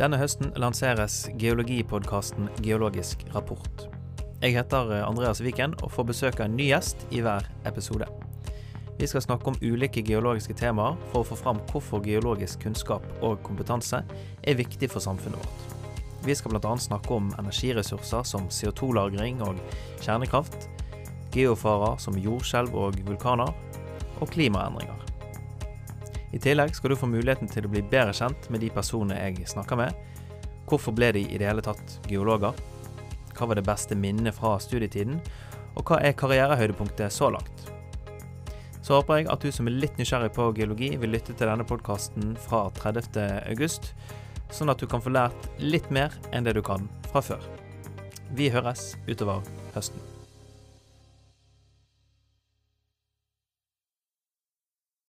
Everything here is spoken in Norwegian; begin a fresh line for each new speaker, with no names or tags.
Denne høsten lanseres geologipodkasten Geologisk rapport. Jeg heter Andreas Viken og får besøk av en ny gjest i hver episode. Vi skal snakke om ulike geologiske temaer for å få fram hvorfor geologisk kunnskap og kompetanse er viktig for samfunnet vårt. Vi skal bl.a. snakke om energiressurser som CO2-lagring og kjernekraft, geofarer som jordskjelv og vulkaner, og klimaendringer. I tillegg skal du få muligheten til å bli bedre kjent med de personene jeg snakker med. Hvorfor ble de i det hele tatt geologer? Hva var det beste minnet fra studietiden? Og hva er karrierehøydepunktet så langt? Så håper jeg at du som er litt nysgjerrig på geologi, vil lytte til denne podkasten fra 30. august, sånn at du kan få lært litt mer enn det du kan fra før. Vi høres utover høsten.